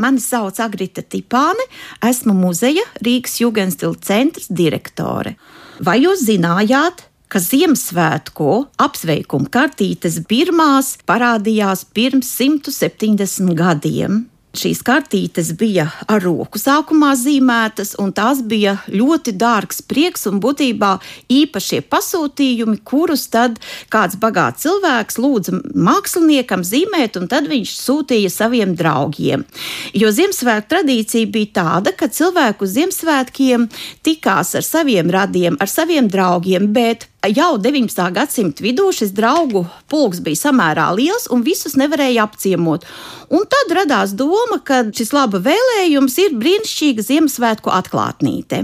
Mani sauc Agrita Tipāne, esmu muzeja Rīgas Jugendstila centra direktore. Vai jūs zinājāt, ka Ziemassvētku apsveikuma kartītes pirmās parādījās pirms 170 gadiem? Šīs kartītes bija ar roku sākumā zīmētas, un tās bija ļoti dārgs prieks un būtībā īpašie pasūtījumi, kurus tad kāds bagāts cilvēks lūdza māksliniekam zīmēt, un tad viņš sūtīja saviem draugiem. Jo Ziemassvētku tradīcija bija tāda, ka cilvēku Ziemassvētkiem tikās ar saviem radiem, ar saviem draugiem, bet jau 19. gadsimta vidū šis draugu pulks bija samērā liels un visus nevarēja apciemot. Un tad radās doma, ka šis laba vēlējums ir brīnišķīga Ziemassvētku atklātnīte.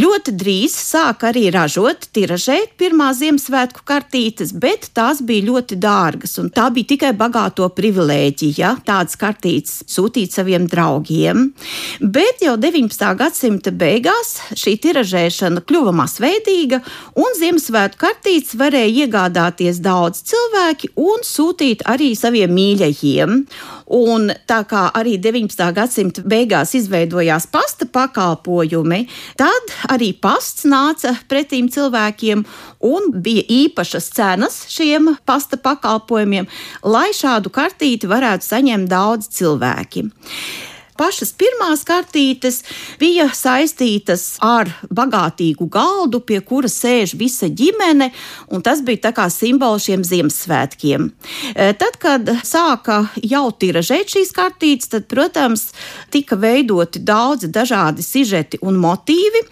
Ļoti drīz sāk arī ražot, tiražēt pirmā Ziemassvētku kartītes, bet tās bija ļoti dārgas, un tā bija tikai bagāto privilēģija tādas kartītes sūtīt saviem draugiem. Bet jau 19. gadsimta beigās šī tiražēšana kļuva masveidīga, un Ziemassvētku Ziemassvētku kartītes varēja iegādāties daudz cilvēki un sūtīt arī saviem mīļajiem. Un tā kā arī 19. gadsimta beigās izveidojās pasta pakalpojumi, tad arī pasts nāca pretīm cilvēkiem un bija īpašas cenas šiem pasta pakalpojumiem, lai šādu kartīti varētu saņemt daudz cilvēki pašas pirmās kartītes bija saistītas ar bagātīgu galdu, pie kura sēž visa ģimene, un tas bija tā kā simbols šiem Ziemassvētkiem. E, tad, kad sāka jau tiražēt šīs kartītes, tad, protams, tika veidoti daudzi dažādi sižeti un motīvi,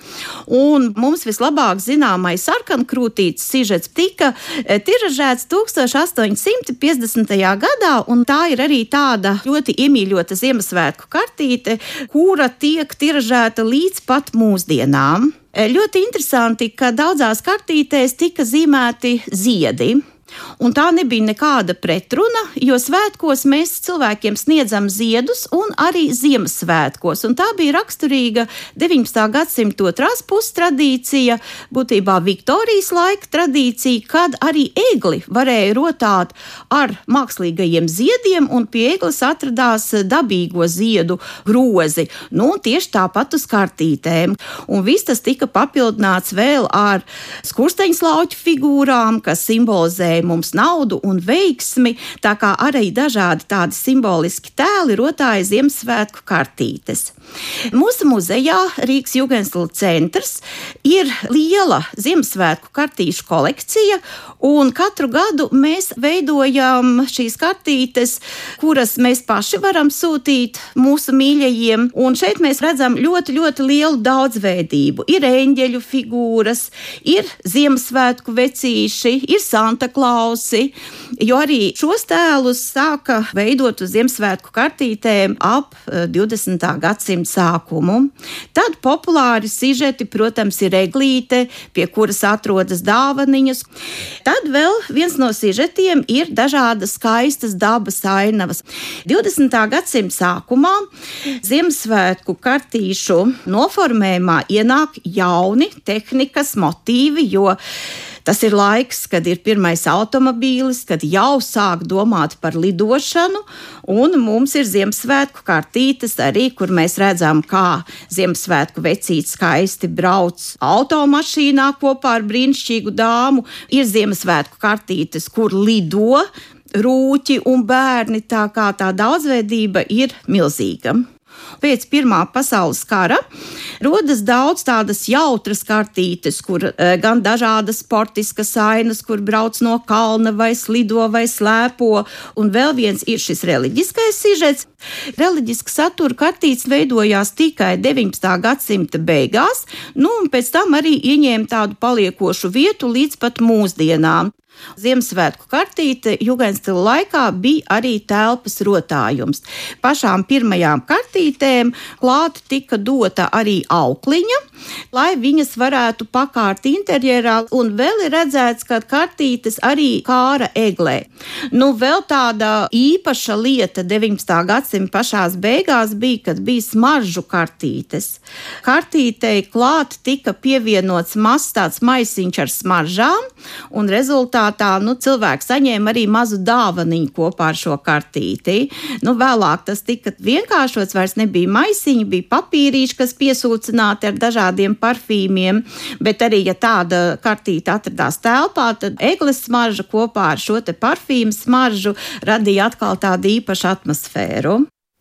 un mums vislabāk zināmais sarkankrūtītes sižets tika e, tiražēts 1850. gadā, un tā ir arī tāda ļoti iemīļota Ziemassvētku kartīte kartīte, kura tiek tiražēta līdz pat mūsdienām. Ļoti interesanti, ka daudzās kartītēs tika zīmēti ziedi. Un tā nebija nekāda pretruna, jo svētkos mēs cilvēkiem sniedzam ziedus un arī Ziemassvētkos. Un tā bija raksturīga 19. gadsimta otrās puses tradīcija, būtībā Viktorijas laika tradīcija, kad arī egli varēja rotāt ar mākslīgajiem ziediem, un pie eglis atradās dabīgo ziedu grozi. Nu, tieši tāpat uz kartītēm. Un viss tas tika papildināts vēl ar skursteņslauķu figūrām, kas simbolizē garantēja mums naudu un veiksmi, tā kā arī dažādi tādi simboliski tēli rotāja Ziemassvētku kartītes. Mūsu muzejā Rīgas Jugendstila centrs ir liela Ziemassvētku kartīšu kolekcija, un katru gadu mēs veidojam šīs kartītes, kuras mēs paši varam sūtīt mūsu mīļajiem. Un šeit mēs redzam ļoti, ļoti lielu daudzveidību. Ir eņģeļu figūras, ir Ziemassvētku vecīši, ir Santa Klausi, jo arī šos tēlus sāka veidot uz Ziemassvētku kartītēm ap 20. Eh, gadsimta sākumu. Tad populāri sižeti, protams, ir eglīte, pie kuras atrodas dāvaniņas. Tad vēl viens no sižetiem ir dažādas skaistas dabas ainavas. 20. gadsimta sākumā Ziemassvētku kartīšu noformējumā ienāk jauni tehnikas motīvi, jo Tas ir laiks, kad ir pirmais automobīlis, kad jau sāk domāt par lidošanu, un mums ir Ziemassvētku kartītes arī, kur mēs redzam, kā Ziemassvētku vecītis skaisti brauc automašīnā kopā ar brīnišķīgu dāmu. Ir Ziemassvētku kartītes, kur lido rūķi un bērni, tā kā tā daudzveidība ir milzīga. Pēc Pirmā pasaules kara rodas daudz tādas jautras kartītes, kur e, gan dažādas sportiskas ainas, kur brauc no kalna vai slido vai slēpo, un vēl viens ir šis reliģiskais sižets. Reliģiska satura kartītes veidojās tikai 19. gadsimta beigās, nu un pēc tam arī ieņēma tādu paliekošu vietu līdz pat mūsdienām. Ziemassvētku kartīte Jugendstila laikā bija arī telpas rotājums. Pašām pirmajām kartītēm klāta tika dota arī aukliņa, lai viņas varētu pakārt interjerā, un vēl ir redzēts, ka kartītes arī kāra eglē. Nu, vēl tāda īpaša lieta 19. gadsimta pašās beigās bija, kad bija smaržu kartītes. Kartītei klāt tika pievienots mazs tāds maisiņš ar smaržām, un rezultātā tā, nu, cilvēks saņēma arī mazu dāvaniņu kopā ar šo kartīti. Nu, vēlāk tas tika vienkāršots, vairs nebija maisiņi, bija papīrīši, kas piesūcināti ar dažādiem parfīmiem, bet arī, ja tāda kartīte atradās telpā, tad eglis smarža kopā ar šo te parfīmu smaržu radīja atkal tādu īpašu atmosfēru.